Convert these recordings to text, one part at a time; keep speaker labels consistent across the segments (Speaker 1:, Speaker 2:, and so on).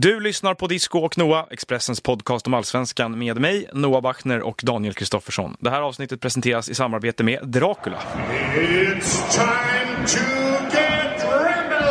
Speaker 1: Du lyssnar på Disco och Noah, Expressens podcast om allsvenskan med mig, Noah Bachner och Daniel Kristoffersson. Det här avsnittet presenteras i samarbete med Dracula.
Speaker 2: It's time to get rebel!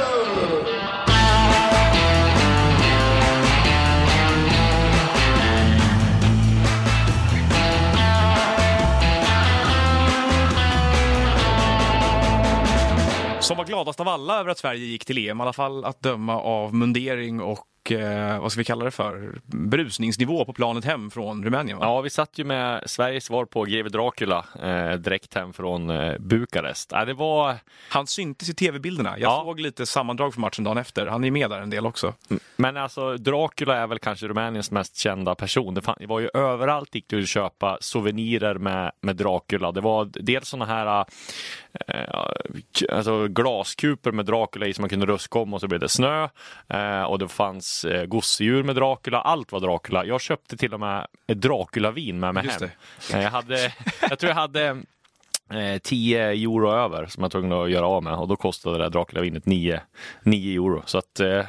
Speaker 1: Som var gladast av alla över att Sverige gick till EM, i alla fall att döma av mundering och eh, vad ska vi kalla det för? Brusningsnivå på planet hem från Rumänien. Va?
Speaker 3: Ja, vi satt ju med Sveriges svar på GW Dracula eh, direkt hem från eh, Bukarest. Ja, det var...
Speaker 1: Han syntes i tv-bilderna. Jag
Speaker 3: Ja.
Speaker 1: såg lite sammandrag från matchen dagen efter. Han är med där en del också.
Speaker 3: Men alltså, Dracula är väl kanske Rumäniens mest kända person. Det, det var ju överallt gick du att köpa souvenirer med, med Dracula. Det var dels såna här eh, alltså glaskuper med Dracula i som man kunde ruska om och så blev det snö. Eh, och det fanns eh, gosedjur med Dracula. Allt var Dracula. Jag köpte till och med ett Dracula-vin med mig
Speaker 1: Just
Speaker 3: hem. Jag, hade, jag tror jag hade 10 euro över som jag var tvungen att göra av med och då kostade det där Dracula-vinet 9, 9 euro. Så att eh, jag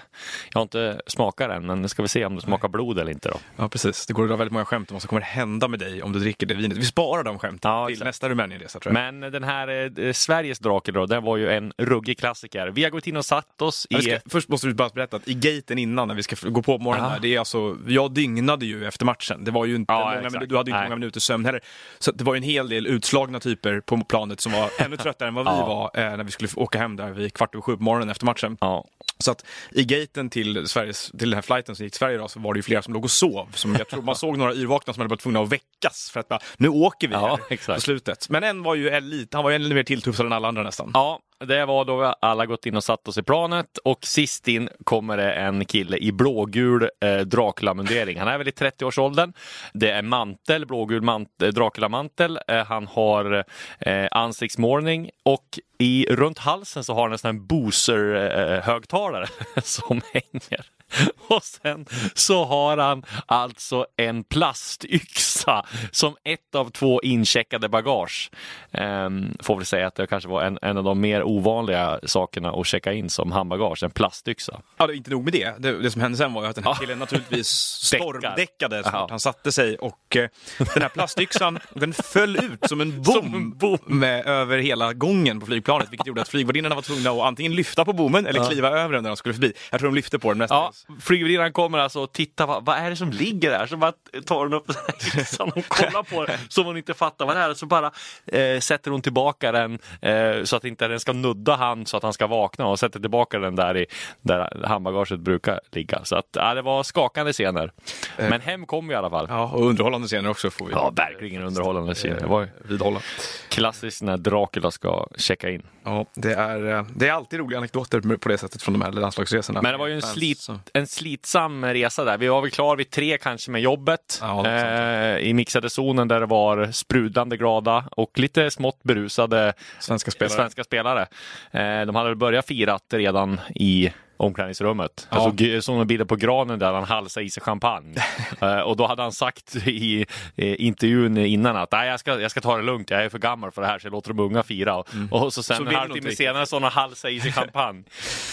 Speaker 3: har inte smakat den, men ska vi se om det smakar blod eller inte då.
Speaker 1: Ja, precis. Det går att dra väldigt många skämt om vad som kommer hända med dig om du dricker det vinet. Vi sparar de skämten
Speaker 3: Ja,
Speaker 1: till
Speaker 3: exakt.
Speaker 1: nästa Rumänienresa tror jag.
Speaker 3: Men den här eh, Sveriges Dracula då, den var ju en ruggig klassiker. Vi har gått in och satt oss i...
Speaker 1: Vi ska, först måste du bara berätta att i gaten innan när vi ska gå på morgonen
Speaker 3: Ja.
Speaker 1: där, det är alltså, jag dygnade ju efter matchen. Det var ju inte
Speaker 3: Ja,
Speaker 1: många,
Speaker 3: exakt.
Speaker 1: du hade ju inte
Speaker 3: Nej.
Speaker 1: många minuter sömn heller. Så det var ju en hel del utslagna typer på planet som var ännu tröttare än vad vi
Speaker 3: Ja.
Speaker 1: var eh, när vi skulle åka hem där vid kvart över sju på morgonen efter matchen.
Speaker 3: Ja,
Speaker 1: Så att i gaten till, Sveriges, till den här flighten som gick till Sverige då, så var det ju flera som låg och sov. Som jag tror man såg några yrvakna som hade varit tvungna att väckas för att bara, nu åker vi
Speaker 3: Ja,
Speaker 1: här
Speaker 3: exakt.
Speaker 1: på slutet. Men en var ju lite, han var ju ännu mer tilltufsad än alla andra nästan.
Speaker 3: Ja, det var då vi alla gått in och satt oss i planet och sist in kommer det en kille i blågul eh, Dracula-mundering. Han är väl i 30-årsåldern. Det är mantel, blågul mant- eh, Dracula-mantel. Eh, han har eh, ansiktsmålning och i, runt halsen så har han en sån här Boozer-högtalare eh, eh, som hänger. Och sen så har han alltså en plastyxa som ett av två incheckade bagage. Ehm, får väl säga att det kanske var en, en av de mer ovanliga sakerna att checka in som handbagage, en plastyxa.
Speaker 1: Ja, det är inte nog med det. det. Det som hände sen var ju att den här killen naturligtvis stormdäckade så fort han satte sig. Och eh, den här plastyxan, den föll ut som en bom,
Speaker 3: Som en bom.
Speaker 1: Med, över hela gången på flygplanet. Vilket gjorde att flygvärdinnorna var tvungna att antingen lyfta på bommen eller kliva över den när de skulle förbi. Jag tror de lyfte på den
Speaker 3: Ja,
Speaker 1: mestadels.
Speaker 3: flygvärdinnan kommer alltså och tittar, vad, vad är det som ligger där? Så bara tar hon upp yxan och kollar på den som hon inte fattar vad det är. Så bara eh, sätter hon tillbaka den eh, så att inte den ska nudda han så att han ska vakna och sätter tillbaka den där i där handbagaget brukar ligga. Så att ja, det var skakande scener. Men hem kom vi i alla fall.
Speaker 1: Ja, och underhållande scener också får vi
Speaker 3: Ja, verkligen underhållande scener. Det var
Speaker 1: vidhålla.
Speaker 3: klassiskt när Dracula ska checka in.
Speaker 1: Ja, det är, eh, det är alltid roliga anekdoter på det sättet från de här landslagsresorna.
Speaker 3: Men det var ju en, slit. En slitsam resa där. Vi var väl klar vid tre kanske med jobbet
Speaker 1: Ja,
Speaker 3: eh, i mixade zonen där det var sprudlande glada och lite smått berusade
Speaker 1: Svenska spelare.
Speaker 3: svenska spelare. Eh, de hade börjat firat redan i omklädningsrummet.
Speaker 1: Ja.
Speaker 3: Jag såg, jag såg en bild på granen där han halsade i sig champagne. eh, och då hade han sagt i eh, intervjun innan att Nej, jag, ska, jag ska ta det lugnt, jag är för gammal för det här så jag låter de unga fira. Och så sen
Speaker 1: Så
Speaker 3: en halvtimme senare så han halsade i sig champagne.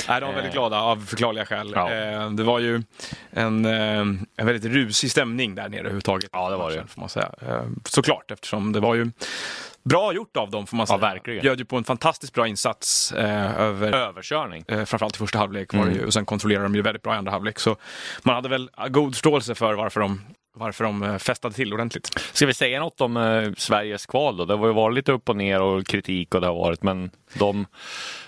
Speaker 1: Nej, de var väldigt glada av förklarliga skäl.
Speaker 3: Ja.
Speaker 1: Eh, Det var ju en, eh, en väldigt rusig stämning där nere överhuvudtaget.
Speaker 3: Ja, det var det.
Speaker 1: Får man säga. Eh, Såklart, eftersom det var ju bra gjort av dem får man
Speaker 3: Ja,
Speaker 1: säga.
Speaker 3: verkligen.
Speaker 1: Bjöd ju på en fantastiskt bra insats eh, över
Speaker 3: Överkörning.
Speaker 1: eh, framförallt i första halvlek var det
Speaker 3: Mm.
Speaker 1: ju, och sen kontrollerade de ju väldigt bra i andra halvlek. Så man hade väl god förståelse för varför de, varför de eh, festade till ordentligt.
Speaker 3: Ska vi säga något om eh, Sveriges kval då? Det har ju varit lite upp och ner och kritik och det har varit, men de...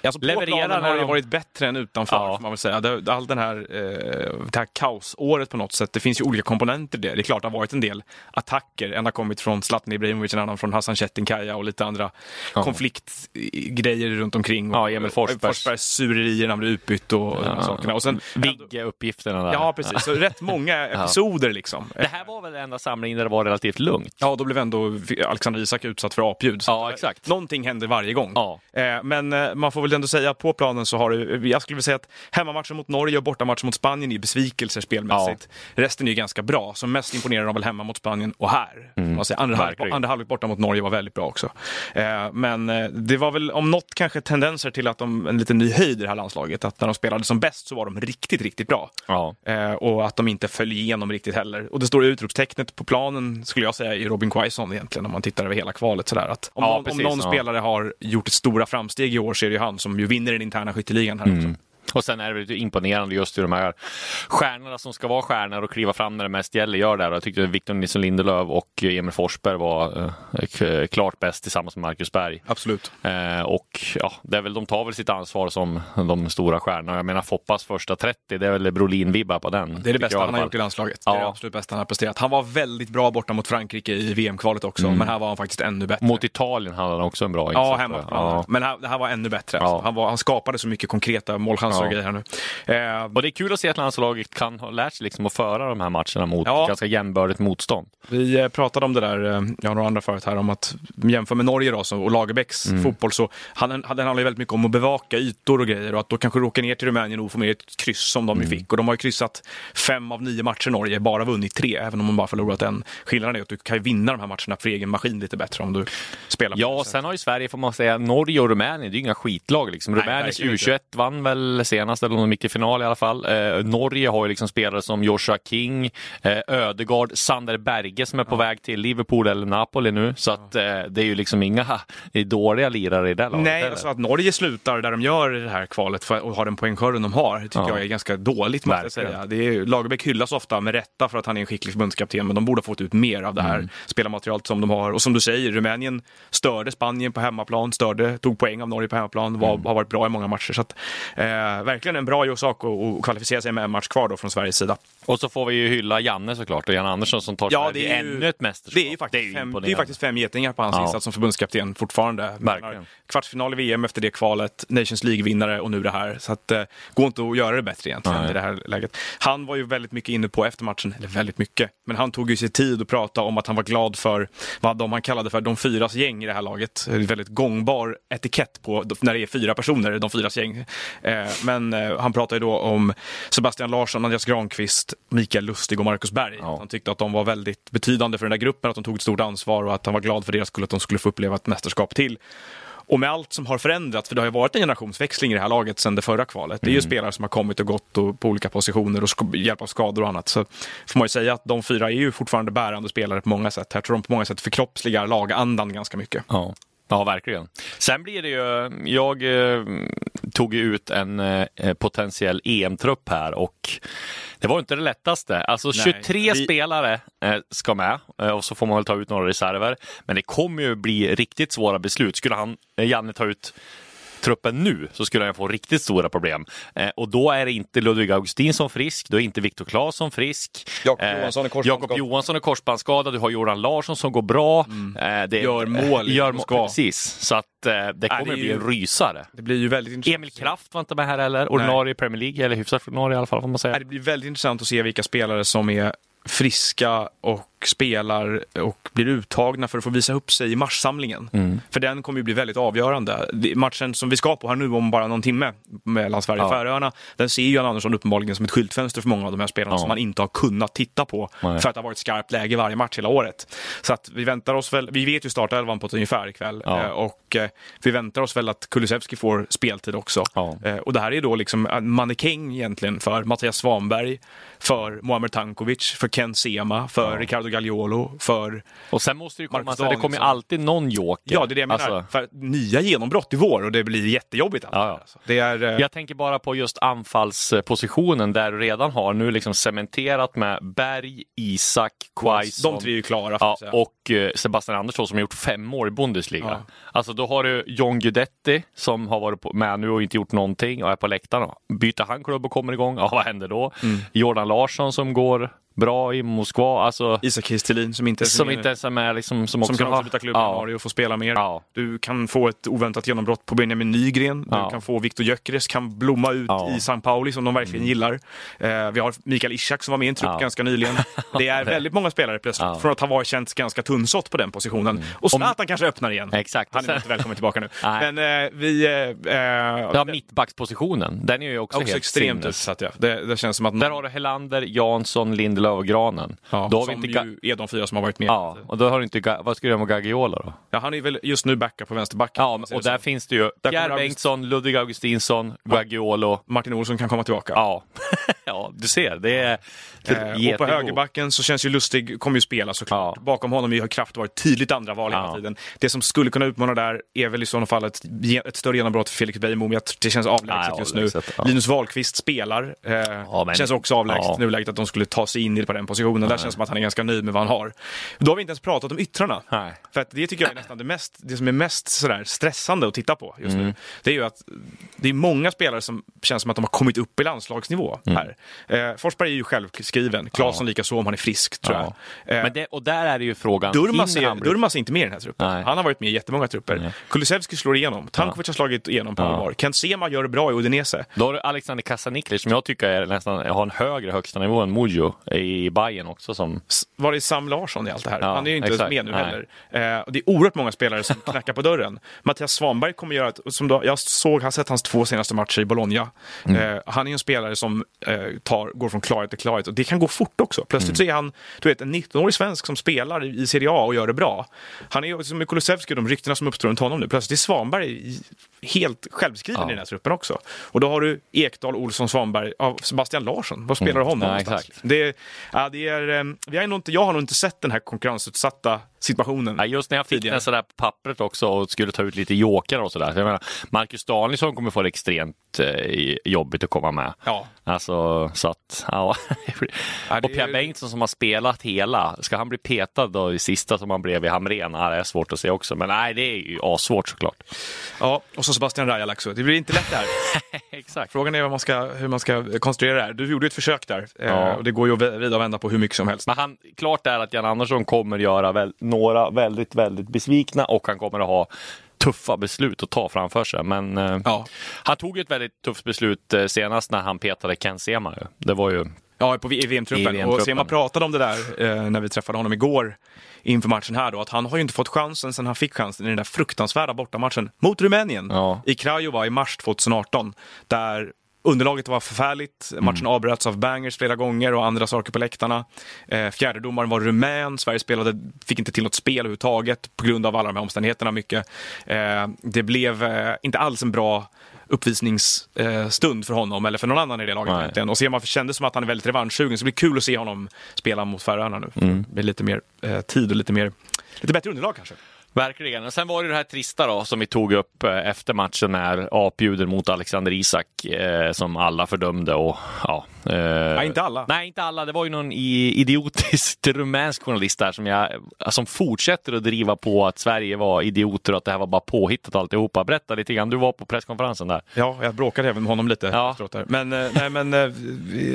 Speaker 1: Alltså
Speaker 3: Levererar
Speaker 1: har det
Speaker 3: de-
Speaker 1: varit bättre än utanför,
Speaker 3: Ja.
Speaker 1: man väl säga. Det, all den här, eh, det här kaosåret på något sätt, det finns ju olika komponenter i det. Det är klart det har varit en del attacker. En har kommit från Zlatan Ibrahimovic, en annan från Hassan Çetinkaya och lite andra
Speaker 3: Ja.
Speaker 1: konfliktgrejer runt omkring.
Speaker 3: Ja, Emil Forsbergs-
Speaker 1: Forsbergs surerier när han blev utbytt och de här sakerna. Och sen,
Speaker 3: Vigge-uppgifterna där.
Speaker 1: Ja, precis. Så rätt många episoder liksom.
Speaker 3: Det här var väl den enda samlingen där det var relativt lugnt?
Speaker 1: Ja, då blev ändå Alexander Isak utsatt för apljud.
Speaker 3: Ja, exakt.
Speaker 1: Någonting händer varje gång.
Speaker 3: Ja.
Speaker 1: Eh, Men eh, man får väl ändå säga att på planen så har det, jag skulle vilja säga att hemmamatchen mot Norge och bortamatchen mot Spanien är besvikelser spelmässigt. Resten är ju ganska bra. Som mest imponerar de väl hemma mot Spanien och här. Man säger, andra,
Speaker 3: verkligen.
Speaker 1: andra halvlek borta mot Norge var väldigt bra också. Eh, Men eh, det var väl om något kanske tendenser till att de, en liten ny höjd i det här landslaget. Att när de spelade som bäst så var de riktigt, riktigt bra.
Speaker 3: Ja.
Speaker 1: Eh, och att de inte föll igenom riktigt heller. Och det stora utropstecknet på planen skulle jag säga är Robin Quaison egentligen om man tittar över hela kvalet. Sådär. Att om
Speaker 3: Ja,
Speaker 1: någon,
Speaker 3: precis,
Speaker 1: om någon
Speaker 3: ja.
Speaker 1: spelare har gjort ett stora framsteg i år så är det ju han som ju vinner den interna skytteligan här också.
Speaker 3: Och sen är det väl imponerande just hur de här stjärnorna som ska vara stjärnor och kliva fram när det mest gäller gör det. Jag tyckte Victor Nilsson Lindelöf och Emil Forsberg var eh, klart bäst tillsammans med Marcus Berg.
Speaker 1: Absolut.
Speaker 3: Eh, och ja, det är väl, de tar väl sitt ansvar som de stora stjärnorna. Jag menar Foppas första 30, det är väl Brolin-vibbar på den.
Speaker 1: Det är det bästa
Speaker 3: jag
Speaker 1: han har gjort i landslaget. Det är
Speaker 3: Ja.
Speaker 1: det absolut bästa han har presterat. Han var väldigt bra borta mot Frankrike i VM-kvalet också, men här var han faktiskt ännu bättre.
Speaker 3: Mot Italien hade han också en bra
Speaker 1: Ja,
Speaker 3: insats.
Speaker 1: hemma.
Speaker 3: Ja.
Speaker 1: Men här, det här var ännu bättre.
Speaker 3: Ja.
Speaker 1: Alltså. Han, var, han skapade så mycket konkreta målchanser och
Speaker 3: Ja.
Speaker 1: grejer här nu. Eh,
Speaker 3: Och det är kul att se att landslaget kan ha lärt sig liksom att föra de här matcherna mot
Speaker 1: Ja.
Speaker 3: ganska jämbördigt motstånd.
Speaker 1: Vi eh, pratade om det där, eh, jag och några andra förut här, om att jämför med Norge då, så, och Lagerbäcks
Speaker 3: Mm.
Speaker 1: fotboll så han, han, handlar ju väldigt mycket om att bevaka ytor och grejer och att då kanske åka ner till Rumänien och få med ett kryss som de
Speaker 3: Mm.
Speaker 1: fick. Och de har ju kryssat fem av nio matcher Norge, bara vunnit tre, även om de bara förlorat en. Skillnaden är att du kan ju vinna de här matcherna för egen maskin lite bättre om du spelar
Speaker 3: Ja, sen har ju Sverige, får man säga, Norge och Rumänien, det är ju inga skitlag. Liksom.
Speaker 1: Verkligen
Speaker 3: U21 vann väl senast, eller om de gick till final i alla fall. Eh, Norge har ju liksom spelare som Joshua King, eh, Ödegård, Sander Berge som är på väg till Liverpool eller Napoli nu. Så att eh, det är ju liksom inga det är dåliga lirare i det laget
Speaker 1: Nej, alltså att Norge slutar där de gör det här kvalet för, och har den poängskörden de har, tycker
Speaker 3: Ja.
Speaker 1: jag är ganska dåligt. Måste jag säga. Det är, Lagerbäck hyllas ofta med rätta för att han är en skicklig förbundskapten, men de borde ha fått ut mer av det här
Speaker 3: Mm.
Speaker 1: spelarmaterialet som de har. Och som du säger, Rumänien störde Spanien på hemmaplan, störde, tog poäng av Norge på hemmaplan, var,
Speaker 3: Mm.
Speaker 1: har varit bra i många matcher. Så att, eh, verkligen en bra sak att kvalificera sig med en match kvar då från Sveriges sida.
Speaker 3: Och så får vi ju hylla Janne såklart och Jan Andersson som tar
Speaker 1: Ja, det är ju-
Speaker 3: ännu ett mästerskap.
Speaker 1: Det är ju faktiskt, fem, det är ju
Speaker 3: imponerande.
Speaker 1: faktiskt fem getingar på hans
Speaker 3: Ja.
Speaker 1: insats som förbundskapten fortfarande.
Speaker 3: Verkligen.
Speaker 1: Kvartsfinal i VM efter det kvalet, Nations League-vinnare och nu det här. Så att, eh, går inte att göra det bättre egentligen
Speaker 3: Nej.
Speaker 1: i det här läget. Han var ju väldigt mycket inne på efter matchen, eller väldigt mycket, men han tog ju sig tid att prata om att han var glad för vad de han kallade för de fyras gäng i det här laget. Det är väldigt gångbar etikett på när det är fyra personer, de fyras gäng. Eh, men eh, han pratade ju då om Sebastian Larsson, Andreas Granqvist, Mikael Lustig och Marcus Berg.
Speaker 3: Ja.
Speaker 1: Han tyckte att de var väldigt betydande för den där gruppen, att de tog ett stort ansvar och att han var glad för deras skull att de skulle få uppleva ett mästerskap till. Och med allt som har förändrats, för det har ju varit en generationsväxling i det här laget sedan det förra kvalet. Det är ju spelare som har kommit och gått och på olika positioner och hjälp av skador och annat. Så får man ju säga att de fyra är ju fortfarande bärande spelare på många sätt. Jag tror de på många sätt förkroppsligar lagandan ganska mycket.
Speaker 3: Ja. Ja, verkligen. Sen blir det ju, jag eh, tog ju ut en eh, potentiell EM-trupp här och det var inte det lättaste. Alltså
Speaker 1: Nej,
Speaker 3: 23
Speaker 1: vi-
Speaker 3: spelare eh, ska med och så får man väl ta ut några reserver. Men det kommer ju bli riktigt svåra beslut. Skulle han, Janne ta ut truppen nu så skulle han få riktigt stora problem. Eh, och då är det inte Ludvig Augustinsson frisk, då är inte Viktor Claesson frisk.
Speaker 1: Jakob
Speaker 3: Eh,
Speaker 1: Johansson är korsbandsskadad.
Speaker 3: Jakob Johansson är korsbandsskadad, du har Joran Larsson som går bra. Eh, det,
Speaker 1: Gör mål i
Speaker 3: Gör mål, precis. Så att eh, det kommer
Speaker 1: är
Speaker 3: bli en rysare.
Speaker 1: Det blir ju väldigt intressant.
Speaker 3: Emil Kraft var inte med här heller, ordinarie i Premier League, eller hyfsat ordinarie i alla fall får man säga.
Speaker 1: Det blir väldigt intressant att se vilka spelare som är friska och spelar och blir uttagna för att få visa upp sig i marssamlingen.
Speaker 3: Mm.
Speaker 1: För den kommer ju bli väldigt avgörande. Matchen som vi ska på här nu om bara någon timme mellan Sverige och
Speaker 3: Ja.
Speaker 1: Färöarna, den ser ju Jan Andersson uppenbarligen som ett skyltfönster för många av de här spelarna
Speaker 3: Ja.
Speaker 1: som man inte har kunnat titta på
Speaker 3: Nej.
Speaker 1: för att det har varit skarpt läge varje match hela året. Så att vi väntar oss väl, vi vet ju startelvan på ett ungefär ikväll
Speaker 3: Ja.
Speaker 1: eh, och eh, vi väntar oss väl att Kulusevski får speltid också.
Speaker 3: Ja.
Speaker 1: Eh, Och det här är då liksom en mannekäng egentligen för Mattias Svanberg, för Muamer Tankovic, för Ken Sema, för Ricardo Gagliolo, för...
Speaker 3: Och sen måste det komma,
Speaker 1: Marcus
Speaker 3: så det kommer alltid någon joker.
Speaker 1: Ja, det är det jag menar.
Speaker 3: Alltså,
Speaker 1: För nya genombrott i vår och det blir jättejobbigt. Allt
Speaker 3: Ja, ja.
Speaker 1: alltså. Det är... eh,
Speaker 3: Jag tänker bara på just anfallspositionen där du redan har nu liksom cementerat med Berg, Isak, Quaison.
Speaker 1: De tre är ju klara.
Speaker 3: Ja, och och eh, Sebastian Andersson som har gjort fem mål i Bundesliga.
Speaker 1: Ja.
Speaker 3: Alltså då har du John Guidetti som har varit med nu och inte gjort någonting och är på läktaren. Byter han klubb och kommer igång, ja vad händer då?
Speaker 1: Mm.
Speaker 3: Jordan Larsson som går bra i Moskva. Alltså,
Speaker 1: Isak Kistelin som inte
Speaker 3: som inte ens är med liksom, som också
Speaker 1: som kan
Speaker 3: har-
Speaker 1: också byta klubb i
Speaker 3: ja.
Speaker 1: och få spela mer.
Speaker 3: Ja.
Speaker 1: Du kan få ett oväntat genombrott på Benjamin Nygren. Du
Speaker 3: Ja.
Speaker 1: kan få Viktor Gyökeres kan blomma ut
Speaker 3: Ja. Mm.
Speaker 1: i San Pauli som de verkligen gillar. Eh, vi har Mikael Ishak som var med i en trupp ganska nyligen. Det är väldigt många spelare plötsligt.
Speaker 3: Mm.
Speaker 1: från att ha varit känt ganska tunnsått på den positionen. Och Zlatan kanske öppnar igen.
Speaker 3: Exakt.
Speaker 1: Han är inte välkommen tillbaka nu. Men eh, vi... Eh, eh,
Speaker 3: Ja, mittbackspositionen, den är ju också,
Speaker 1: också
Speaker 3: helt
Speaker 1: extremt utsatt. Ja. Det, det känns som att...
Speaker 3: Där har du Helander, Jansson, Lindelöf och Granen.
Speaker 1: ja,
Speaker 3: då har vi
Speaker 1: som
Speaker 3: inte Ga-
Speaker 1: ju är de fyra som har varit med.
Speaker 3: Ja, och då har du inte, vad ska du göra med Gaggiola då?
Speaker 1: Ja, han är väl just nu backup på vänsterbacken.
Speaker 3: Ja,
Speaker 1: om man
Speaker 3: och där
Speaker 1: så.
Speaker 3: finns det ju Pierre Bengtsson, Ludvig Augustinsson, Gaggiolo.
Speaker 1: Martin Olsson kan komma tillbaka.
Speaker 3: Ja. ja, du ser. Det är
Speaker 1: Eh, och på högerbacken så känns ju Lustig, kommer ju spela såklart.
Speaker 3: Ja.
Speaker 1: Bakom honom har Kraft varit tydligt andra val hela
Speaker 3: Ja.
Speaker 1: tiden. Det som skulle kunna utmana där är väl i sådana fall ett, ett större genombrott för Felix Beijmo, men det känns avlägset
Speaker 3: Nej,
Speaker 1: just nu.
Speaker 3: ja.
Speaker 1: Linus Wahlqvist spelar. Eh,
Speaker 3: men-
Speaker 1: känns också avlägset
Speaker 3: ja.
Speaker 1: nuläget att de skulle ta sig in i- på den positionen. Där känns det som att han är ganska nöjd med vad han har. Då har vi inte ens pratat om yttrarna.
Speaker 3: Nej.
Speaker 1: För att det tycker jag är nästan det, mest, det som är mest sådär stressande att titta på just
Speaker 3: Mm.
Speaker 1: nu. Det är ju att det är många spelare som känns som att de har kommit upp i landslagsnivå
Speaker 3: Mm.
Speaker 1: här. Eh, Forsberg är ju självskriven. Claesson likaså om han är frisk tror
Speaker 3: Ja.
Speaker 1: jag. Eh,
Speaker 3: Men det, och där är det ju frågan. Hinner
Speaker 1: är, Durmaz är inte med i den här truppen.
Speaker 3: Nej.
Speaker 1: Han har varit med i jättemånga trupper. Kulusevski slår igenom. Tankovic har slagit igenom på
Speaker 3: Ja.
Speaker 1: allvar. Kent Sema gör det bra i Udinese.
Speaker 3: Då har du Alexander Kasaniklic som jag tycker är nästan, har en högre högsta nivå än Mujo i Bayern också. Som,
Speaker 1: Var är Sam Larsson i allt det här?
Speaker 3: Ja,
Speaker 1: han är ju inte
Speaker 3: exakt.
Speaker 1: med nu
Speaker 3: Nej.
Speaker 1: heller. Eh, det är oerhört många spelare som knackar på dörren. Mattias Svanberg kommer göra ett, som då, jag såg, har sett hans två senaste matcher i Bologna.
Speaker 3: Mm.
Speaker 1: Eh, han är en spelare som eh, tar, går från klarhet till klarhet och det kan gå fort också. Plötsligt
Speaker 3: Mm.
Speaker 1: så är han, du vet, en 19-årig svensk som spelar i Serie A och gör det bra. Han är ju som med Kulusevski och de ryktena som uppstår runt honom nu. Plötsligt är Svanberg helt självskriven
Speaker 3: Ja.
Speaker 1: i den här truppen också. Och då har du Ekdal, Olsson, Svanberg, Sebastian Larsson. Vad spelar du honom
Speaker 3: Ja, exakt.
Speaker 1: Det, ja, det är, eh, vi har nog inte, jag har nog inte sett den här konkurrensutsatta situationen.
Speaker 3: Ja, just när jag fick den sådär på pappret också och skulle ta ut lite jokrar och sådär. Så jag menar, Marcus Danielsson kommer få det extremt eh, jobbigt att komma med.
Speaker 1: Ja.
Speaker 3: Alltså, så att, ja.
Speaker 1: Ja,
Speaker 3: och Pierre
Speaker 1: är-
Speaker 3: Bengtsson som har spelat hela, ska han bli petad då i sista som han blev i Hamrén? Ja, det är svårt att se också, men nej, det är ju assvårt såklart.
Speaker 1: ja, och så Sebastian Rajal också. Det blir inte lätt det här.
Speaker 3: Exakt.
Speaker 1: Frågan är man ska, hur man ska konstruera det här. Du gjorde ett försök där. Eh,
Speaker 3: Ja.
Speaker 1: och det går ju att vrida och vända på hur mycket som helst.
Speaker 3: Men han, klart är att Jan Andersson kommer göra väl, några väldigt, väldigt besvikna och han kommer att ha tuffa beslut att ta framför sig. Men eh,
Speaker 1: Ja.
Speaker 3: han tog ju ett väldigt tufft beslut eh, senast när han petade Ken Sema. Ju. Det var ju...
Speaker 1: Ja, på, i VM-truppen.
Speaker 3: VM-truppen.
Speaker 1: och Sema pratade om det där eh, när vi träffade honom igår inför matchen här då, att han har ju inte fått chansen sen han fick chansen i den där fruktansvärda bortamatchen mot Rumänien
Speaker 3: Ja.
Speaker 1: i Craiova i mars 2018. Där underlaget var förfärligt, matchen
Speaker 3: Mm.
Speaker 1: avbröts av bangers flera gånger och andra saker på läktarna. Eh, fjärdedomaren var rumän, Sverige spelade, fick inte till något spel överhuvudtaget på grund av alla de här omständigheterna mycket. Eh, det blev eh, inte alls en bra uppvisningsstund för honom eller för någon annan i det laget
Speaker 3: Nej.
Speaker 1: egentligen. Och Sema kändes som att han är väldigt revanschsugen, så det blir kul att se honom spela mot Färöarna nu.
Speaker 3: Mm.
Speaker 1: Med lite mer eh, tid och lite, mer, lite bättre underlag kanske.
Speaker 3: Verkligen. Och sen var det det här trista då som vi tog upp eh, efter matchen när apljuden mot Alexander Isak eh, som alla fördömde och ja. Eh,
Speaker 1: Nej, inte alla.
Speaker 3: Nej, inte alla. Det var ju någon i, idiotisk rumänsk journalist där som, jag, som fortsätter att driva på att Sverige var idioter och att det här var bara påhittat alltihopa. Berätta lite grann. Du var på presskonferensen där.
Speaker 1: Ja, jag bråkade även med honom lite
Speaker 3: Ja.
Speaker 1: efteråt där. Men, eh, nej, men eh,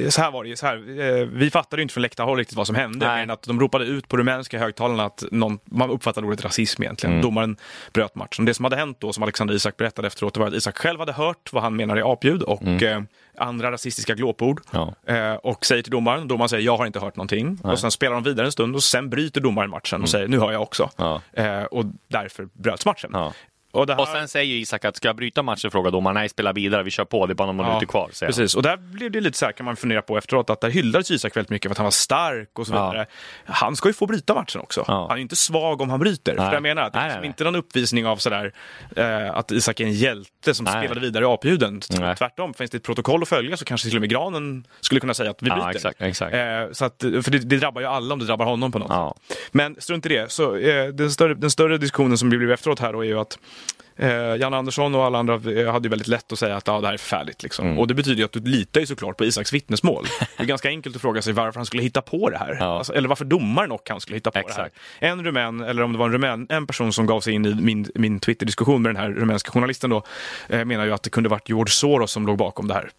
Speaker 1: så här var det ju. Så här, vi fattade inte från läktarhåll riktigt vad som hände.
Speaker 3: Nej.
Speaker 1: Men att de ropade ut på rumänska högtalarna att någon, man uppfattade ordet rasism egentligen.
Speaker 3: Mm.
Speaker 1: Domaren bröt matchen. Det som hade hänt då, som Alexander Isak berättade efteråt, det var att Isak själv hade hört vad han menar är apljud och eh, andra rasistiska glåpord.
Speaker 3: Mm. Ja.
Speaker 1: Eh, och säger till domaren, domaren säger jag har inte hört någonting. Och sen spelar de vidare en stund och sen bryter domaren matchen och säger nu hör jag också.
Speaker 3: Mm. Ja.
Speaker 1: Eh, och därför bröts matchen.
Speaker 3: Ja.
Speaker 1: Och, här...
Speaker 3: Och sen säger Isak att ska jag bryta matchen frågar domaren. Nej, spela vidare. Vi kör på. Det är bara några minuter kvar. Säger han.
Speaker 1: Precis, och där blev det lite så här kan man fundera på efteråt att där hyllades Isak väldigt mycket för att han var stark och så
Speaker 3: Ja.
Speaker 1: vidare. Han ska ju få bryta matchen också.
Speaker 3: Ja.
Speaker 1: Han är ju inte svag om han bryter. För
Speaker 3: Nej.
Speaker 1: jag menar att det är
Speaker 3: Nej,
Speaker 1: liksom
Speaker 3: nej, nej.
Speaker 1: inte någon uppvisning av sådär eh, att Isak är en hjälte som spelade vidare i apljuden. Tvärtom, finns det ett protokoll att följa så kanske till och med Granen skulle kunna säga att vi
Speaker 3: Ja,
Speaker 1: bryter.
Speaker 3: exakt, exakt.
Speaker 1: Eh, så att, för det, det drabbar ju alla om det drabbar honom på något
Speaker 3: Ja.
Speaker 1: Men strunt i det. Så, eh, den, större, den större diskussionen som blev efteråt här då är ju att Eh, Jan Andersson och alla andra eh, hade ju väldigt lätt att säga att ah, det här är förfärligt. Liksom.
Speaker 3: Mm.
Speaker 1: Och det betyder ju att du litar ju såklart på Isaks vittnesmål. Det är ganska enkelt att fråga sig varför han skulle hitta på det här.
Speaker 3: Ja.
Speaker 1: Alltså, eller varför domaren och han skulle hitta på
Speaker 3: Exakt.
Speaker 1: det här. En rumän, eller om det var en rumän, en person som gav sig in i min, min Twitter-diskussion med den här rumänska journalisten då, eh, menar ju att det kunde varit George Soros som låg bakom det här.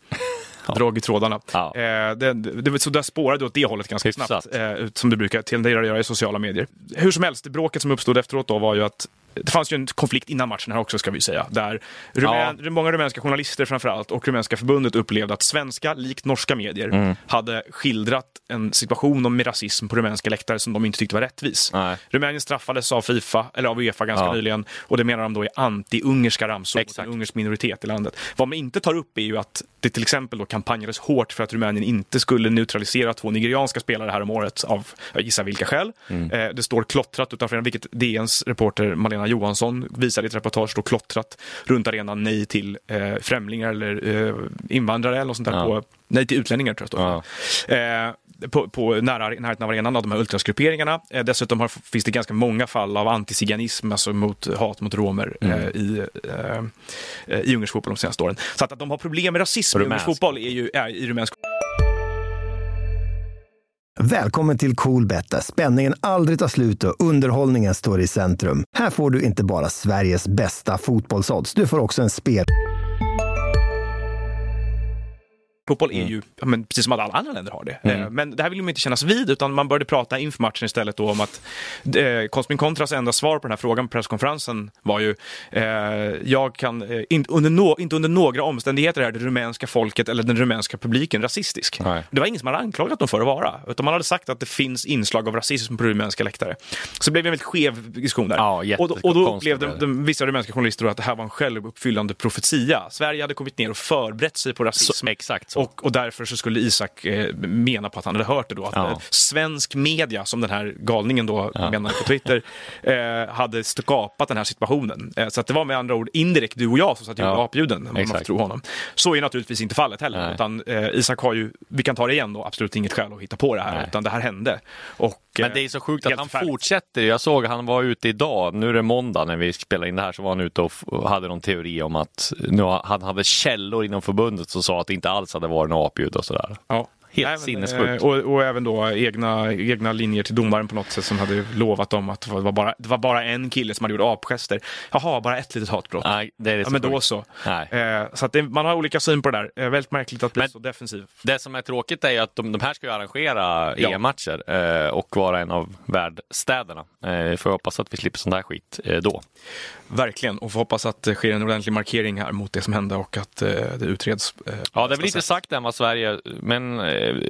Speaker 1: Drag i trådarna.
Speaker 3: Ja.
Speaker 1: Eh, det, det, så där spårade du åt det hållet ganska
Speaker 3: Hyfsat.
Speaker 1: snabbt, eh, som du brukar tendera att göra i sociala medier. Hur som helst, det bråket som uppstod efteråt då var ju att det fanns ju en konflikt innan matchen här också ska vi säga. Där rumän, många rumänska journalister framförallt och rumänska förbundet upplevde att svenska, likt norska medier,
Speaker 3: Mm.
Speaker 1: hade skildrat en situation med rasism på rumänska läktare som de inte tyckte var rättvis.
Speaker 3: Nej.
Speaker 1: Rumänien straffades av Fifa, eller av Uefa ganska
Speaker 3: Ja.
Speaker 1: nyligen, och det menar de då är anti-ungerska ramsor mot en ungersk minoritet i landet. Vad man inte tar upp är ju att det till exempel då kampanjades hårt för att Rumänien inte skulle neutralisera två nigerianska spelare här om året av, jag gissar vilka skäl.
Speaker 3: Mm.
Speaker 1: Eh, det står klottrat utanför vilket DNs reporter Malena Johansson visade i ett reportage, står klottrat runt arenan nej till eh, främlingar eller eh, invandrare eller något sånt där.
Speaker 3: Ja.
Speaker 1: På, nej till utlänningar tror jag står. Eh, på, på nära, närheten av arenan av de här ultrasgrupperingarna. Eh, dessutom har, finns det ganska många fall av antiziganism, alltså mot hat mot romer
Speaker 3: Mm.
Speaker 1: eh, i, eh, eh, i ungersk fotboll de senaste åren. Så att, att de har problem med rasism i ungersk
Speaker 3: Rumänsk.
Speaker 1: fotboll är ju är, i rumänsk
Speaker 4: Välkommen till Coolbet där spänningen aldrig tar slut och underhållningen står i centrum. Här får du inte bara Sveriges bästa fotbollsodds, du får också en spel...
Speaker 1: Fotboll
Speaker 3: Mm.
Speaker 1: är ju, ja, men precis som alla andra länder har det. Eh, Men det här vill man inte kännas vid, utan man började prata inför matchen istället då om att eh, Cosmin Contras enda svar på den här frågan på presskonferensen var ju, eh, jag kan, eh, in, under no, inte under några omständigheter är det rumänska folket eller den rumänska publiken rasistisk.
Speaker 3: Nej.
Speaker 1: Det var ingen som hade anklagat dem för att vara, utan man hade sagt att det finns inslag av rasism på rumänska läktare. Så det blev en väldigt skev diskussion där.
Speaker 3: Ja,
Speaker 1: och, då- och då upplevde de, vissa rumänska journalister att det här var en självuppfyllande profetia. Sverige hade kommit ner och förberett sig på rasism.
Speaker 3: Så, exakt.
Speaker 1: Och, och därför så skulle Isak eh, mena på att han hade hört det då. Att
Speaker 3: Ja.
Speaker 1: eh, svensk media, som den här galningen då menar på Twitter, eh, hade skapat den här situationen. Eh, så att det var med andra ord indirekt du och jag som satt och gjorde
Speaker 3: Ja.
Speaker 1: apljuden, om man får tro honom. Så är naturligtvis inte fallet heller.
Speaker 3: Nej.
Speaker 1: Utan, eh, Isak har ju, vi kan ta det igen då, absolut inget skäl att hitta på det här.
Speaker 3: Nej.
Speaker 1: Utan det här hände. Och,
Speaker 3: Men det är så sjukt att han
Speaker 1: förfärligt.
Speaker 3: fortsätter. Jag såg han var ute idag, nu är det måndag när vi spelar in det här, så var han ute och hade någon teori om att nu, ha- han hade källor inom förbundet som sa att det inte alls hade varit en apljud och sådär.
Speaker 1: Ja.
Speaker 3: Helt
Speaker 1: Nej,
Speaker 3: sinnessjukt.
Speaker 1: eh, Och, och även då egna, egna linjer till domaren på något sätt som hade lovat dem att det var bara, det var bara en kille som hade gjort apgester. Jaha, bara ett litet hatbrott.
Speaker 3: Nej, det är det
Speaker 1: Ja, men då så. Eh, så att det, man har olika syn på det där. Eh, väldigt märkligt att bli
Speaker 3: Men-
Speaker 1: så defensiv.
Speaker 3: Det som är tråkigt är ju att de, de här ska ju arrangera
Speaker 1: Ja.
Speaker 3: EM-matcher eh, och vara en av värdstäderna. Eh, får hoppas att vi slipper sån där skit eh, då.
Speaker 1: Verkligen. Och får hoppas att det sker en ordentlig markering här mot det som hände och att eh, det utreds. Eh,
Speaker 3: Ja, det är väl inte sagt än vad Sverige, men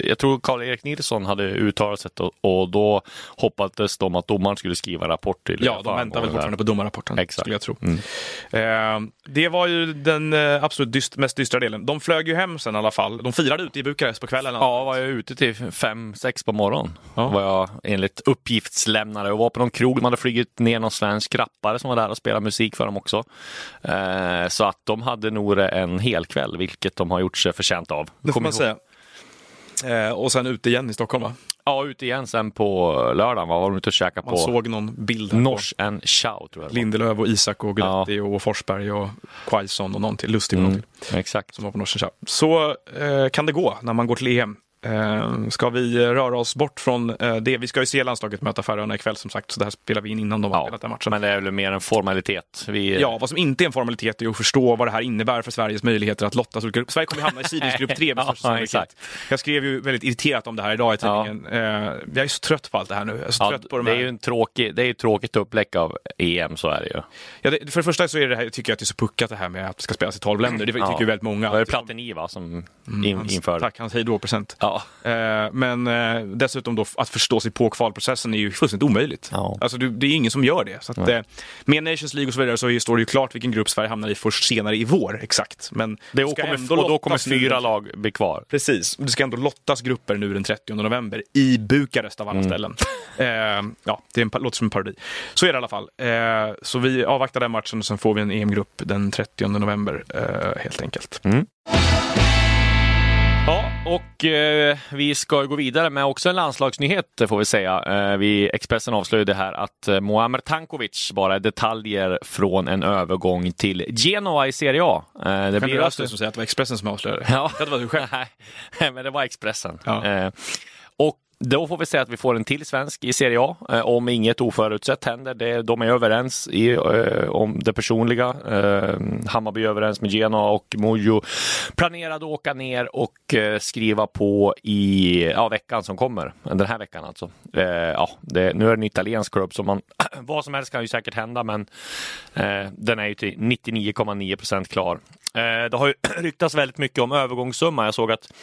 Speaker 3: jag tror Karl-Erik Nilsson hade uttalat sig och, då hoppades de att domaren skulle skriva en rapport till
Speaker 1: Ja, de väntar väl fortfarande på domarrapporten,
Speaker 3: Exakt.
Speaker 1: skulle jag tro.
Speaker 3: Mm.
Speaker 1: Eh, det var ju den eh, absolut dyst, mest dystra delen. De flög ju hem sen i alla fall. De firade ute i Bukarest på kvällen.
Speaker 3: Ja, var jag ute till fem, sex på morgonen.
Speaker 1: Ja.
Speaker 3: Var jag enligt uppgiftslämnare och var på någon krog. De hade flugit ner någon svensk rappare som var där och spelade musik för dem också. Eh, så att de hade nog en hel kväll, vilket de har gjort sig förtjänt av.
Speaker 1: Det får
Speaker 3: Kom
Speaker 1: man
Speaker 3: ihåg-
Speaker 1: säga. Eh, och sen ute igen i Stockholm va?
Speaker 3: Ja, ute igen sen på lördagen. Va? Var de ute och käkade
Speaker 1: Man
Speaker 3: på
Speaker 1: såg någon bild
Speaker 3: Nors and Chow, tror jag.
Speaker 1: Lindelöf och Isak och Guidetti och Forsberg och Quaison och någon till. Lustig någon
Speaker 3: Mm,
Speaker 1: till.
Speaker 3: exakt.
Speaker 1: Som var på Norsen Chow. Så eh, kan det gå när man går till EM. Eh, ska vi röra oss bort från eh, det? Vi ska ju se landslaget möta Färöarna ikväll som sagt, så det här spelar vi in innan de har
Speaker 3: Ja,
Speaker 1: spelat den matchen.
Speaker 3: men det är väl mer en formalitet. Vi,
Speaker 1: Ja, vad som inte är en formalitet är att förstå vad det här innebär för Sveriges möjligheter att lottas olika grupper. Sverige kommer ju hamna i sidens grupp 3 med
Speaker 3: Ja, exakt.
Speaker 1: Jag skrev ju väldigt irriterat om det här idag i
Speaker 3: Ja.
Speaker 1: tidningen. Eh, jag är så trött på allt det här nu. Jag är så
Speaker 3: Ja,
Speaker 1: trött på de
Speaker 3: det
Speaker 1: här.
Speaker 3: är ju en tråkig, det är ju ett tråkigt upplägg av EM, så är det ju.
Speaker 1: ja, det, för det första så är det här, tycker jag att det är så puckat det här med att det ska spelas i 12 länder. Det tycker
Speaker 3: Ja.
Speaker 1: ju väldigt många.
Speaker 3: Det det Platini va, som in,
Speaker 1: Hans-
Speaker 3: införde.
Speaker 1: Tack, hans hejdå-present.
Speaker 3: Ja.
Speaker 1: Eh, men eh, dessutom då att förstå sig på kvalprocessen är ju fullständigt omöjligt.
Speaker 3: Ja.
Speaker 1: Alltså, det är ingen som gör det. Så att, eh, med Nations League och så vidare så står det ju klart vilken grupp Sverige hamnar i först senare i vår, exakt. Men
Speaker 3: Det
Speaker 1: ska
Speaker 3: kommer, och då kommer fyra lag bli kvar.
Speaker 1: Precis, det ska ändå lottas grupper nu den 30 november i Bukarest av alla
Speaker 3: Mm.
Speaker 1: ställen. Ja, det en, låter som en parodi. Så är det i alla fall. Så vi avvaktar den matchen och sen får vi en EM-grupp den 30 november helt enkelt.
Speaker 3: Mm. Och eh, vi ska gå vidare med också en landslagsnyhet får vi säga. Eh, vi, Expressen avslöjade här att eh, Muamer Tankovic bara är detaljer från en övergång till Genoa i Serie A. Eh, det
Speaker 1: Det
Speaker 3: blir
Speaker 1: blir
Speaker 3: alltså...
Speaker 1: som säger att det var Expressen som avslöjade
Speaker 3: Ja.
Speaker 1: det. Det var du själv.
Speaker 3: Nej, men det var Expressen.
Speaker 1: Ja.
Speaker 3: Då får vi säga att vi får en till svensk i Serie A eh, om inget oförutsett händer. Det, de är överens i, eh, om det personliga. Eh, Hammarby är överens med Genoa och Mojo planerade att åka ner och eh, skriva på i ja, veckan som kommer. Den här veckan alltså. Eh, ja, det, nu är det en italiensk klubb så man vad som helst kan ju säkert hända men eh, den är ju till 99,9 procent klar. Eh, det har ju ryktats väldigt mycket om övergångssumma. Jag såg att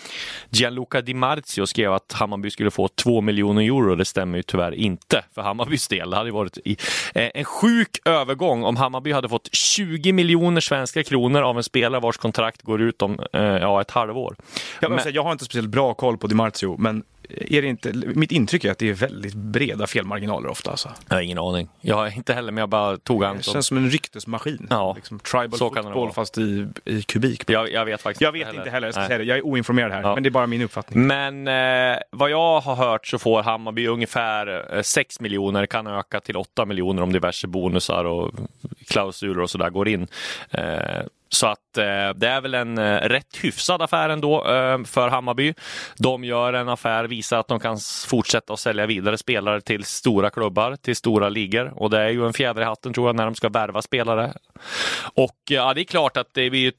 Speaker 3: Gianluca Di Marzio skrev att Hammarby skulle få 2 miljoner euro. Det stämmer ju tyvärr inte för Hammarbys del. Det hade varit eh, en sjuk övergång om Hammarby hade fått 20 miljoner svenska kronor av en spelare vars kontrakt går ut om eh, ja, ett halvår.
Speaker 1: Jag,
Speaker 3: Men-
Speaker 1: men... jag har inte speciellt bra koll på Di Marzio, men är det inte, mitt intryck är att det är väldigt breda felmarginaler ofta. Alltså.
Speaker 3: Jag har ingen aning. Jag har inte heller, men jag bara tog han
Speaker 1: Det
Speaker 3: som...
Speaker 1: känns som en ryktesmaskin.
Speaker 3: Ja.
Speaker 1: Liksom tribal
Speaker 3: Så kan det
Speaker 1: football
Speaker 3: vara.
Speaker 1: fast i, i kubik.
Speaker 3: Jag, jag vet faktiskt
Speaker 1: Jag vet inte heller, jag det. Jag är oinformerad här,
Speaker 3: Ja.
Speaker 1: men det är bara min uppfattning.
Speaker 3: Men eh, vad jag har hört så får Hammarby ungefär eh, 6 miljoner, kan öka till 8 miljoner om diverse bonusar och klausuler och sådär går in. Eh, så att eh, det är väl en eh, rätt hyfsad affär ändå eh, för Hammarby. De gör en affär, visar att de kan fortsätta att sälja vidare spelare till stora klubbar, till stora ligor. Och det är ju en fjäder i hatten tror jag när de ska värva spelare. Och ja, det är klart att det blir ju,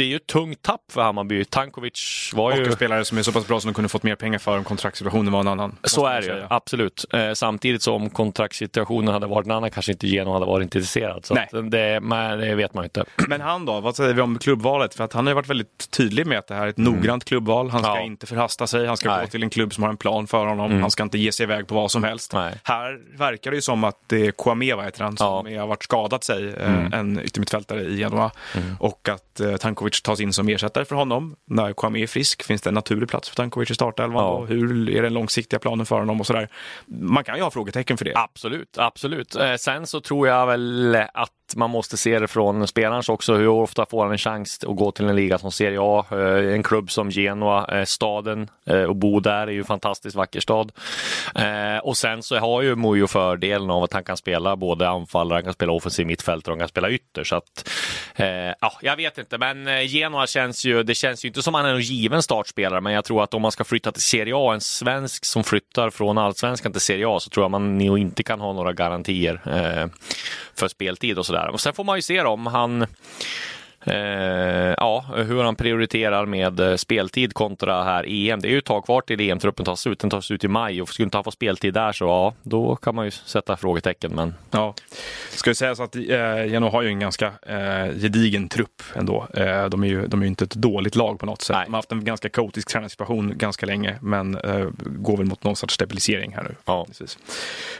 Speaker 3: det är ju ett tungt tapp för Hammarby. Tankovic var
Speaker 1: Och
Speaker 3: ju...
Speaker 1: en spelare som är så pass bra som de kunde fått mer pengar för om kontraktssituationen var en annan.
Speaker 3: Så är det ju, absolut. Eh, samtidigt som kontraktssituationen hade varit en annan kanske inte Genoa hade varit intresserad. Så det, men det vet man ju inte.
Speaker 1: Men han då, vad säger vi om klubbvalet? För att han har ju varit väldigt tydlig med att det här är ett noggrant klubbval. Han ska
Speaker 3: Ja.
Speaker 1: inte förhasta sig, han ska
Speaker 3: Nej.
Speaker 1: gå till en klubb som har en plan för honom. Han ska inte ge sig iväg på vad som helst.
Speaker 3: Nej.
Speaker 1: Här verkar det ju som att det är Kouame, vad heter han, som
Speaker 3: Ja. Mm.
Speaker 1: har varit skadat sig, eh, en yttermittfältare i Genoa. Och att eh, Tankovic tas in som ersättare för honom. När Kouame är frisk, finns det en naturlig plats för Tankovic i startelvan?
Speaker 3: Ja.
Speaker 1: Och hur är den långsiktiga planen för honom och sådär? Man kan ju ha frågetecken för det.
Speaker 3: Absolut, absolut. Eh, sen så tror jag väl att man måste se det från spelarens också. Hur ofta får han en chans att gå till en liga som Serie A? Eh, en klubb som Genoa, eh, staden eh, och bo där är ju en fantastiskt vacker stad. Och sen så har ju Mujo fördelen av att han kan spela både anfallare, han kan spela offensiv mittfältare och han kan spela ytter. Så att, ja, jag vet inte, men Genoa känns ju, det känns ju inte som han är en given startspelare, men jag tror att om man ska flytta till Serie A, en svensk som flyttar från allsvenskan till Serie A, så tror jag man nog inte kan ha några garantier för speltid och sådär. Och sen får man ju se då, om han ja, hur han prioriterar med eh, speltid kontra här EM. Det är ju ett tag kvar till EM-truppen tas ut. Den tas ut i maj och skulle inte han få speltid där så ja, då kan man ju sätta frågetecken. Men
Speaker 1: Ja. Ska ju säga så att eh, Genoa har ju en ganska eh, gedigen trupp ändå. Eh, de, är ju, de är ju inte ett dåligt lag på något sätt.
Speaker 3: Nej.
Speaker 1: De har haft en ganska kaotisk tränarsituation ganska länge, men eh, går väl mot någon sorts stabilisering här nu.
Speaker 3: Ja.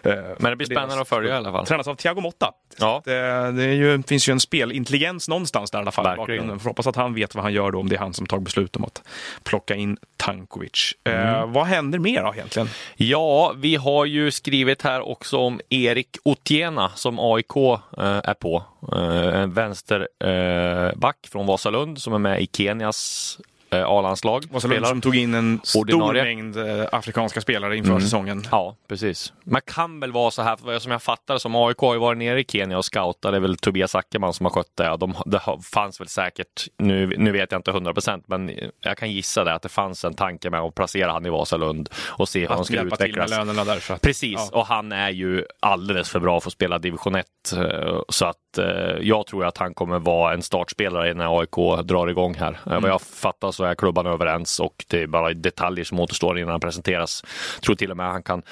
Speaker 1: Eh,
Speaker 3: Men det blir spännande att följa i alla fall.
Speaker 1: Tränas av Thiago Motta.
Speaker 3: Ja.
Speaker 1: Det, det är ju, finns ju en spelintelligens någonstans där alla fall.
Speaker 3: Verkligen.
Speaker 1: Får hoppas att han vet vad han gör då, om det är han som tar beslut om att plocka in Tankovic.
Speaker 3: Mm.
Speaker 1: Eh, vad händer mer då egentligen?
Speaker 3: Ja, vi har ju skrivit här också om Erik Otiena som AIK eh, är på. Eh, en vänsterback eh, från Vasalund som är med i Kenias eh, A-landslag. Spelar.
Speaker 1: som tog in en stor
Speaker 3: Ordinarie.
Speaker 1: mängd eh, afrikanska spelare inför säsongen.
Speaker 3: Ja, precis. Man kan väl vara så här, som jag fattar som AIK har ju varit nere i Kenya och scoutat. Det är väl Tobias Ackerman som har skött det. De, det fanns väl säkert, nu, nu vet jag inte 100 procent, men jag kan gissa det att det fanns en tanke med att placera han i Vasalund och se hur han skulle
Speaker 1: hjälpa till med
Speaker 3: utvecklas.
Speaker 1: lönerna därför. Att,
Speaker 3: Precis,
Speaker 1: Ja.
Speaker 3: och han är ju alldeles för bra för att spela division 1. eh, Så att jag tror att han kommer vara en startspelare när AIK drar igång här. Mm. Vad jag fattar så är klubban överens och det är bara detaljer som återstår innan han presenteras. Jag tror till och med han kan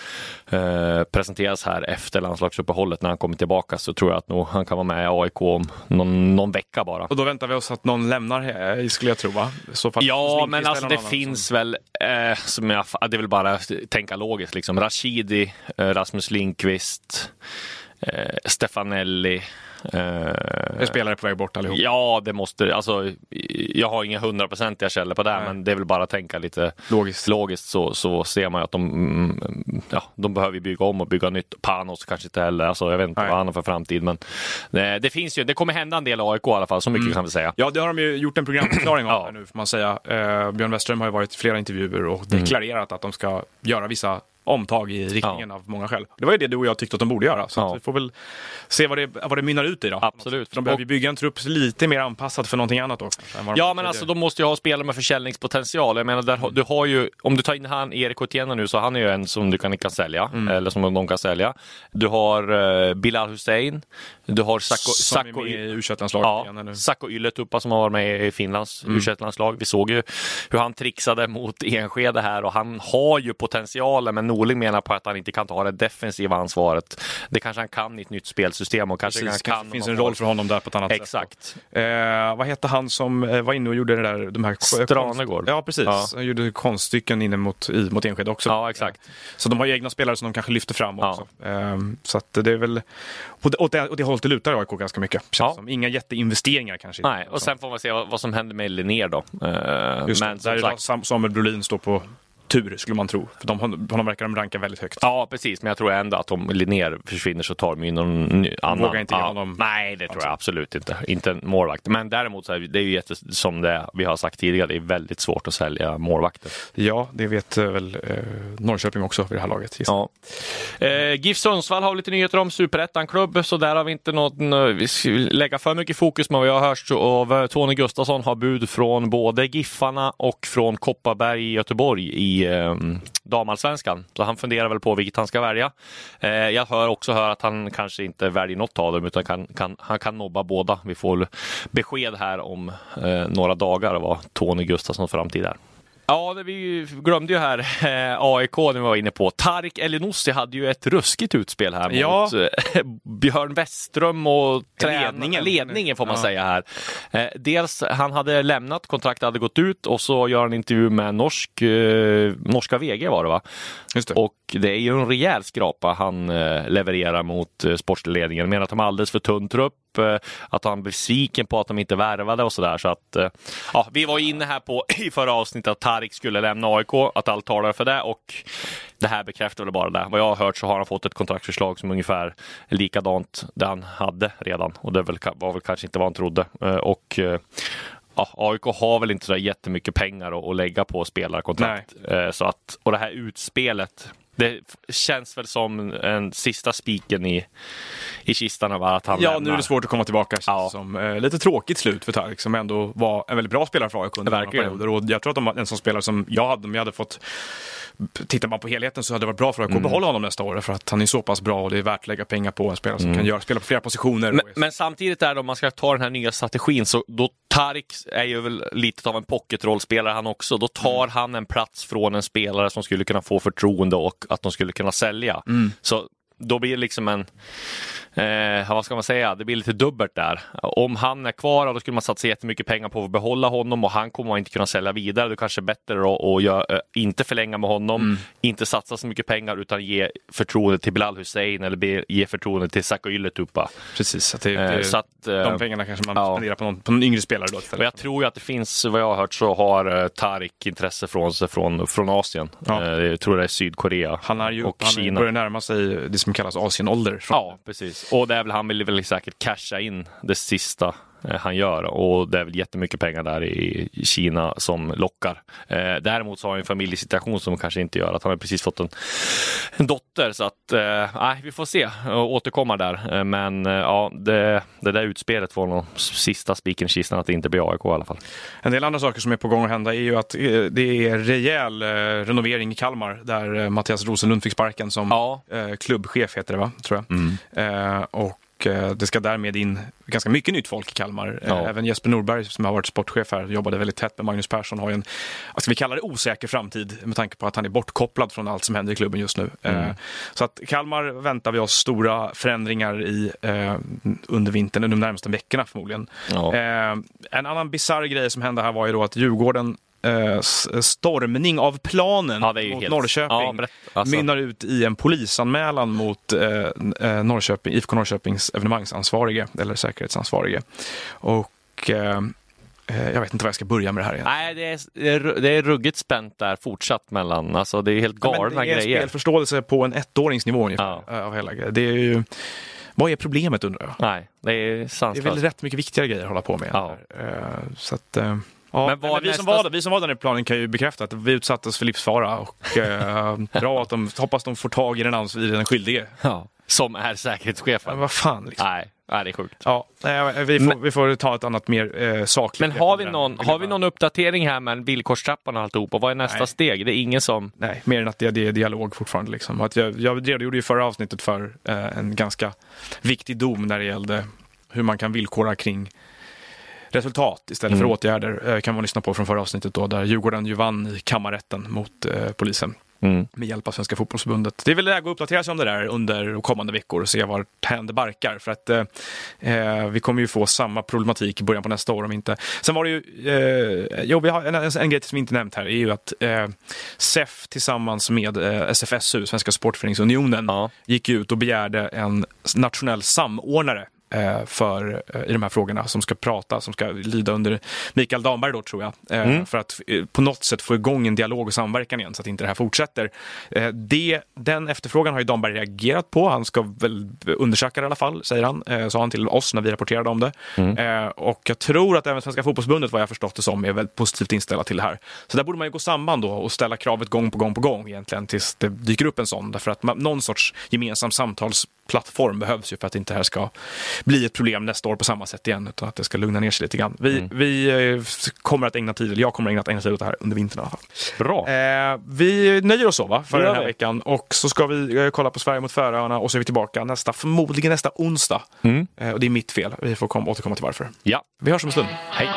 Speaker 3: eh, presenteras här efter landslagsuppehållet när han kommer tillbaka så tror jag att nog han kan vara med i AIK om någon, någon vecka bara.
Speaker 1: Och då väntar vi oss att någon lämnar, eh, skulle jag tro va? Att
Speaker 3: Ja, men alltså det finns väl, eh, som jag, det är väl bara att tänka logiskt liksom. Rashidi, eh, Rasmus Lindqvist, eh, Stefanelli,
Speaker 1: Är spelare på väg bort allihop?
Speaker 3: Ja, det måste alltså, Jag har inga hundraprocentiga källor på det,
Speaker 1: Nej.
Speaker 3: men det är väl bara att tänka lite
Speaker 1: Logiskt.
Speaker 3: logiskt så, så ser man ju att de, mm, ja, de behöver bygga om och bygga nytt. Panos kanske inte heller, alltså, jag vet inte
Speaker 1: Nej.
Speaker 3: vad han har för framtid, men det, det finns ju, det kommer hända en del AIK i alla fall, så mycket kan vi säga.
Speaker 1: Ja, det har de ju gjort en programförklaring om
Speaker 3: Ja.
Speaker 1: här nu, får man säga. Eh, Björn Westerholm har ju varit i flera intervjuer och deklarerat att de ska göra vissa omtag i riktningen av många skäl. Det var ju det du och jag tyckte att de borde göra, så
Speaker 3: Ja.
Speaker 1: vi får väl se vad det, vad det mynnar ut i då.
Speaker 3: Absolut.
Speaker 1: För de behöver ju bygga en trupp lite mer anpassad för någonting annat de
Speaker 3: Ja, men alltså de måste ju ha spelare med försäljningspotential. Jag menar, där, du har ju, om du tar in han Erik Otieno nu så han är ju en som du kan, kan sälja,
Speaker 1: Mm.
Speaker 3: eller som de kan sälja. Du har uh, Bilal Hussein, du har Sacco,
Speaker 1: Som är
Speaker 3: Sacco,
Speaker 1: med i u
Speaker 3: Ja,
Speaker 1: igen nu.
Speaker 3: Sacco Ylätupa som har varit med i Finlands mm. landslag Vi såg ju hur han trixade mot Enskede här och han har ju potentialen men Norling menar på att han inte kan ta det defensiva ansvaret. Det kanske han kan i ett nytt spelsystem och kanske
Speaker 1: Precis,
Speaker 3: kan.
Speaker 1: finns
Speaker 3: om
Speaker 1: en roll för honom där på ett annat sätt.
Speaker 3: Exakt.
Speaker 1: Eh, vad hette han som eh, var inne och gjorde det där, de här
Speaker 3: Stranegård.
Speaker 1: Ja, precis.
Speaker 3: Ja.
Speaker 1: Han gjorde konststycken inne mot, i, mot Enskede också.
Speaker 3: Ja, exakt.
Speaker 1: Så de har ju egna spelare som de kanske lyfter fram
Speaker 3: Ja.
Speaker 1: också. Ehm, så att det är väl det, åt det, åt det hållet det lutar AIK ganska mycket.
Speaker 3: Ja.
Speaker 1: som. Inga jätteinvesteringar kanske.
Speaker 3: Nej, och sen får man se vad, vad som händer med Linnér då. Eh,
Speaker 1: Just
Speaker 3: men
Speaker 1: där
Speaker 3: sagt,
Speaker 1: sagt... Sam, Samuel Brolin står på tur, skulle man tro. För de, honom verkar de ranka väldigt högt.
Speaker 3: Ja, precis. Men jag tror ändå att om Linnér försvinner så tar de in någon annan.
Speaker 1: Vågar inte ge
Speaker 3: ja.
Speaker 1: honom-
Speaker 3: Nej, det tror jag absolut inte. Inte en målvakt. Men däremot så är det ju jätte, som det vi har sagt tidigare, det är väldigt svårt att sälja målvakter.
Speaker 1: Ja, det vet eh, väl eh, Norrköping också vid det här laget.
Speaker 3: Ja. Eh, GIF Sundsvall har lite nyheter om, superettan-klubb, så där har vi inte något, nå- vi ska lägga för mycket fokus, men vad jag har hört av eh, Tony Gustafsson har bud från både Giffarna och från Kopparberg i Göteborg i eh, damallsvenskan. Så han funderar väl på vilket han ska välja. Eh, jag hör också hör att han kanske inte väljer något av dem, utan kan, kan, han kan nobba båda. Vi får besked här om eh, några dagar vad Tony Gustafsson framtid är. Ja, det vi glömde ju här eh, AIK när vi var inne på. Tarik Elinossi hade ju ett ruskigt utspel här
Speaker 1: Ja.
Speaker 3: mot eh, Björn Westström och
Speaker 1: Ledningen.
Speaker 3: ledningen får man
Speaker 1: Ja.
Speaker 3: säga här. Eh, dels han hade lämnat, kontraktet hade gått ut och så gör han intervju med norsk, norska VG var det va?
Speaker 1: Just det.
Speaker 3: Och det är ju en rejäl skrapa han eh, levererar mot eh, sportledningen. Menar att de har alldeles för tunn trupp, eh, att han besviken på att de inte värvade och sådär. Så att, ja, vi var inne här på i förra avsnittet att Tarik skulle lämna AIK, att allt talar för det och det här bekräftar väl bara det. Vad jag har hört så har han fått ett kontraktsförslag som ungefär är likadant det han hade redan och det var väl kanske inte vad han trodde. Och ja, AIK har väl inte så jättemycket pengar att, lägga på spelarkontrakt. Eh, Så att, och det här utspelet, det känns väl som en sista spiken i, i kistan av att han
Speaker 1: Ja,
Speaker 3: lämnar.
Speaker 1: nu är det svårt att komma tillbaka.
Speaker 3: Ja.
Speaker 1: Som, eh, lite tråkigt slut för Tarik som ändå var en väldigt bra spelare för AIK under
Speaker 3: Verkligen.
Speaker 1: perioder. Och jag tror att de var en sån spelare som jag hade, om jag hade fått Tittar man på helheten så hade det varit bra för AIK
Speaker 3: Mm.
Speaker 1: att behålla honom nästa år för att han är så pass bra och det är värt att lägga pengar på en spelare som kan göra, spela på flera positioner.
Speaker 3: Mm. Men, men samtidigt är det om man ska ta den här nya strategin så då Tarik är ju väl lite av en pocketrollspelare han också. Då tar
Speaker 1: Mm.
Speaker 3: han en plats från en spelare som skulle kunna få förtroende och att de skulle kunna sälja.
Speaker 1: Mm.
Speaker 3: Så då blir det liksom en Eh, vad ska man säga? Det blir lite dubbelt där. Om han är kvar, då skulle man satsa jättemycket pengar på att behålla honom och han kommer man inte kunna sälja vidare. Det kanske är bättre då att gör, eh, inte förlänga med honom,
Speaker 1: Mm.
Speaker 3: inte satsa så mycket pengar utan ge förtroende till Bilal Hussein eller ge förtroende till Sako Ylätupa.
Speaker 1: Precis, att det,
Speaker 3: Eh, så att, eh,
Speaker 1: de pengarna kanske man
Speaker 3: ja.
Speaker 1: spenderar på någon, på någon yngre spelare då
Speaker 3: Och
Speaker 1: istället.
Speaker 3: jag tror ju att det finns, vad jag har hört, så har eh, Tarik intresse från sig från, från Asien.
Speaker 1: Ja.
Speaker 3: Eh, jag tror det är Sydkorea
Speaker 1: Han är ju
Speaker 3: och
Speaker 1: han
Speaker 3: Kina.
Speaker 1: börjar närma sig som kallas Asienålder.
Speaker 3: Ja, precis. Och det är väl, han vill väl säkert casha in det sista han gör och det är väl jättemycket pengar där i Kina som lockar. Eh, däremot så har han en familjesituation som kanske inte gör att han har precis fått en, en dotter så att eh, vi får se och återkomma där. Eh, men eh, ja, det, det där utspelet var nog sista spiken i kistan att det inte blir AIK i alla fall.
Speaker 1: En del andra saker som är på gång att hända är ju att eh, det är rejäl eh, renovering i Kalmar där eh, Mattias Rosenlund fick sparken som
Speaker 3: Ja.
Speaker 1: eh, klubbchef, heter det va? Tror jag. Eh, och eh, det ska därmed in ganska mycket nytt folk i Kalmar. Eh,
Speaker 3: Ja.
Speaker 1: Även Jesper Norberg som har varit sportchef här jobbade väldigt tätt med Magnus Persson har ju en, vad ska vi kalla det, osäker framtid med tanke på att han är bortkopplad från allt som händer i klubben just nu. Eh, så att Kalmar väntar vi oss stora förändringar i eh, under vintern, under de närmaste veckorna förmodligen.
Speaker 3: Ja.
Speaker 1: Eh, en annan bisarr grej som hände här var ju då att Djurgården eh, s- stormning av planen
Speaker 3: Ja,
Speaker 1: mot
Speaker 3: helt-
Speaker 1: Norrköping
Speaker 3: Ja. Alltså-
Speaker 1: mynnar ut i en polisanmälan mot eh, eh, Norrköping, IFK Norrköpings evenemangsansvarige eller säkerhetsansvarige. Och eh, eh, jag vet inte var jag ska börja med det här igen.
Speaker 3: Nej, det är, det är- ruggigt spänt där fortsatt mellan, alltså det är helt
Speaker 1: Ja,
Speaker 3: galna
Speaker 1: det är
Speaker 3: grejer.
Speaker 1: spelförståelse på en ettåringsnivå ungefär.
Speaker 3: Ja.
Speaker 1: eh, Av hela grejen. Det är ju, vad är problemet undrar jag?
Speaker 3: Nej, det är
Speaker 1: Det är väl rätt mycket viktigare grejer att hålla på med.
Speaker 3: Ja.
Speaker 1: Eh, Så att, eh, ja.
Speaker 3: Men
Speaker 1: men vi, som
Speaker 3: nästa-
Speaker 1: var, där- vi som var där i planen kan ju bekräfta att vi utsattes för livsfara och eh, bra att de hoppas de får tag i den, ans- i den skyldige.
Speaker 3: Ja. Som är
Speaker 1: Men
Speaker 3: säkerhetschefen.
Speaker 1: vad fan liksom.
Speaker 3: Nej, nej, det är sjukt.
Speaker 1: Ja, vi, får,
Speaker 3: Men-
Speaker 1: vi får ta ett annat mer eh, sakligt.
Speaker 3: Men har vi, någon, har vi någon uppdatering här med villkorstrappan och alltihop? Och vad är nästa
Speaker 1: Nej.
Speaker 3: steg? Det är ingen som...
Speaker 1: Nej, mer än att det, det är dialog fortfarande. Liksom. Att jag, jag redogjorde ju i förra avsnittet för eh, en ganska viktig dom när det gällde hur man kan villkora kring resultat istället för
Speaker 3: Mm.
Speaker 1: åtgärder. Eh, kan man lyssna på från förra avsnittet då, där Djurgården ju vann i kammarrätten mot eh, polisen
Speaker 3: Mm.
Speaker 1: med hjälp av Svenska fotbollsförbundet. Det är väl läge att uppdatera sig om det där under de kommande veckor och se vart händer barkar. För att eh, eh, vi kommer ju få samma problematik i början på nästa år om inte. Sen var det ju, eh, jo, vi har en, en, en grej som vi inte nämnt här är ju att eh, SEF tillsammans med eh, SFSU, Svenska Sportföreningsunionen,
Speaker 3: Ja.
Speaker 1: gick ut och begärde en nationell samordnare för, eh, i de här frågorna som ska prata, som ska lyda under Mikael Damberg då tror jag. Eh,
Speaker 3: Mm.
Speaker 1: För att eh, på något sätt få igång en dialog och samverkan igen så att inte det här fortsätter. Eh, det, den efterfrågan har ju Damberg reagerat på. Han ska väl undersöka det i alla fall, säger han. Eh, sa han till oss när vi rapporterade om det. Eh, och jag tror att även Svenska fotbollsförbundet, vad jag förstått det som, är väldigt positivt inställda till det här. Så där borde man ju gå samman då och ställa kravet gång på gång på gång egentligen tills det dyker upp en sån. Därför att man, någon sorts gemensam samtalsplattform behövs ju för att inte det här ska bli ett problem nästa år på samma sätt igen, utan att det ska lugna ner sig lite grann. Vi, vi eh, kommer att ägna tid, eller jag kommer att ägna, att ägna tid åt det här under vintern i alla fall.
Speaker 3: Bra.
Speaker 1: Eh, vi nöjer oss så va, för den här
Speaker 3: vi.
Speaker 1: veckan. Och så ska vi eh, kolla på Sverige mot Färöarna och så är vi tillbaka nästa, förmodligen nästa onsdag.
Speaker 3: Mm.
Speaker 1: Eh, och det är mitt fel. Vi får kom, återkomma till varför.
Speaker 3: Ja,
Speaker 1: Vi hörs om en stund.
Speaker 3: hej.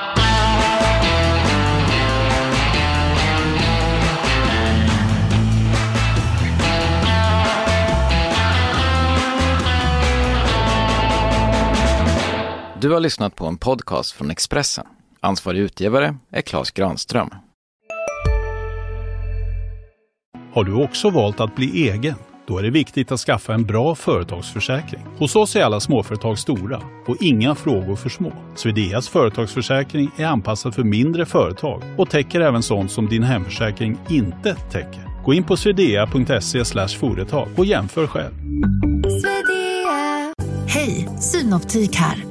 Speaker 5: Du har lyssnat på en podcast från Expressen. Ansvarig utgivare är Klas Granström.
Speaker 6: Har du också valt att bli egen? Då är det viktigt att skaffa en bra företagsförsäkring. Hos oss är alla småföretag stora och inga frågor för små. Swedeas företagsförsäkring är anpassad för mindre företag och täcker även sånt som din hemförsäkring inte täcker. Gå in på swedea.se företag och jämför själv.
Speaker 7: Hej, Synoptik här.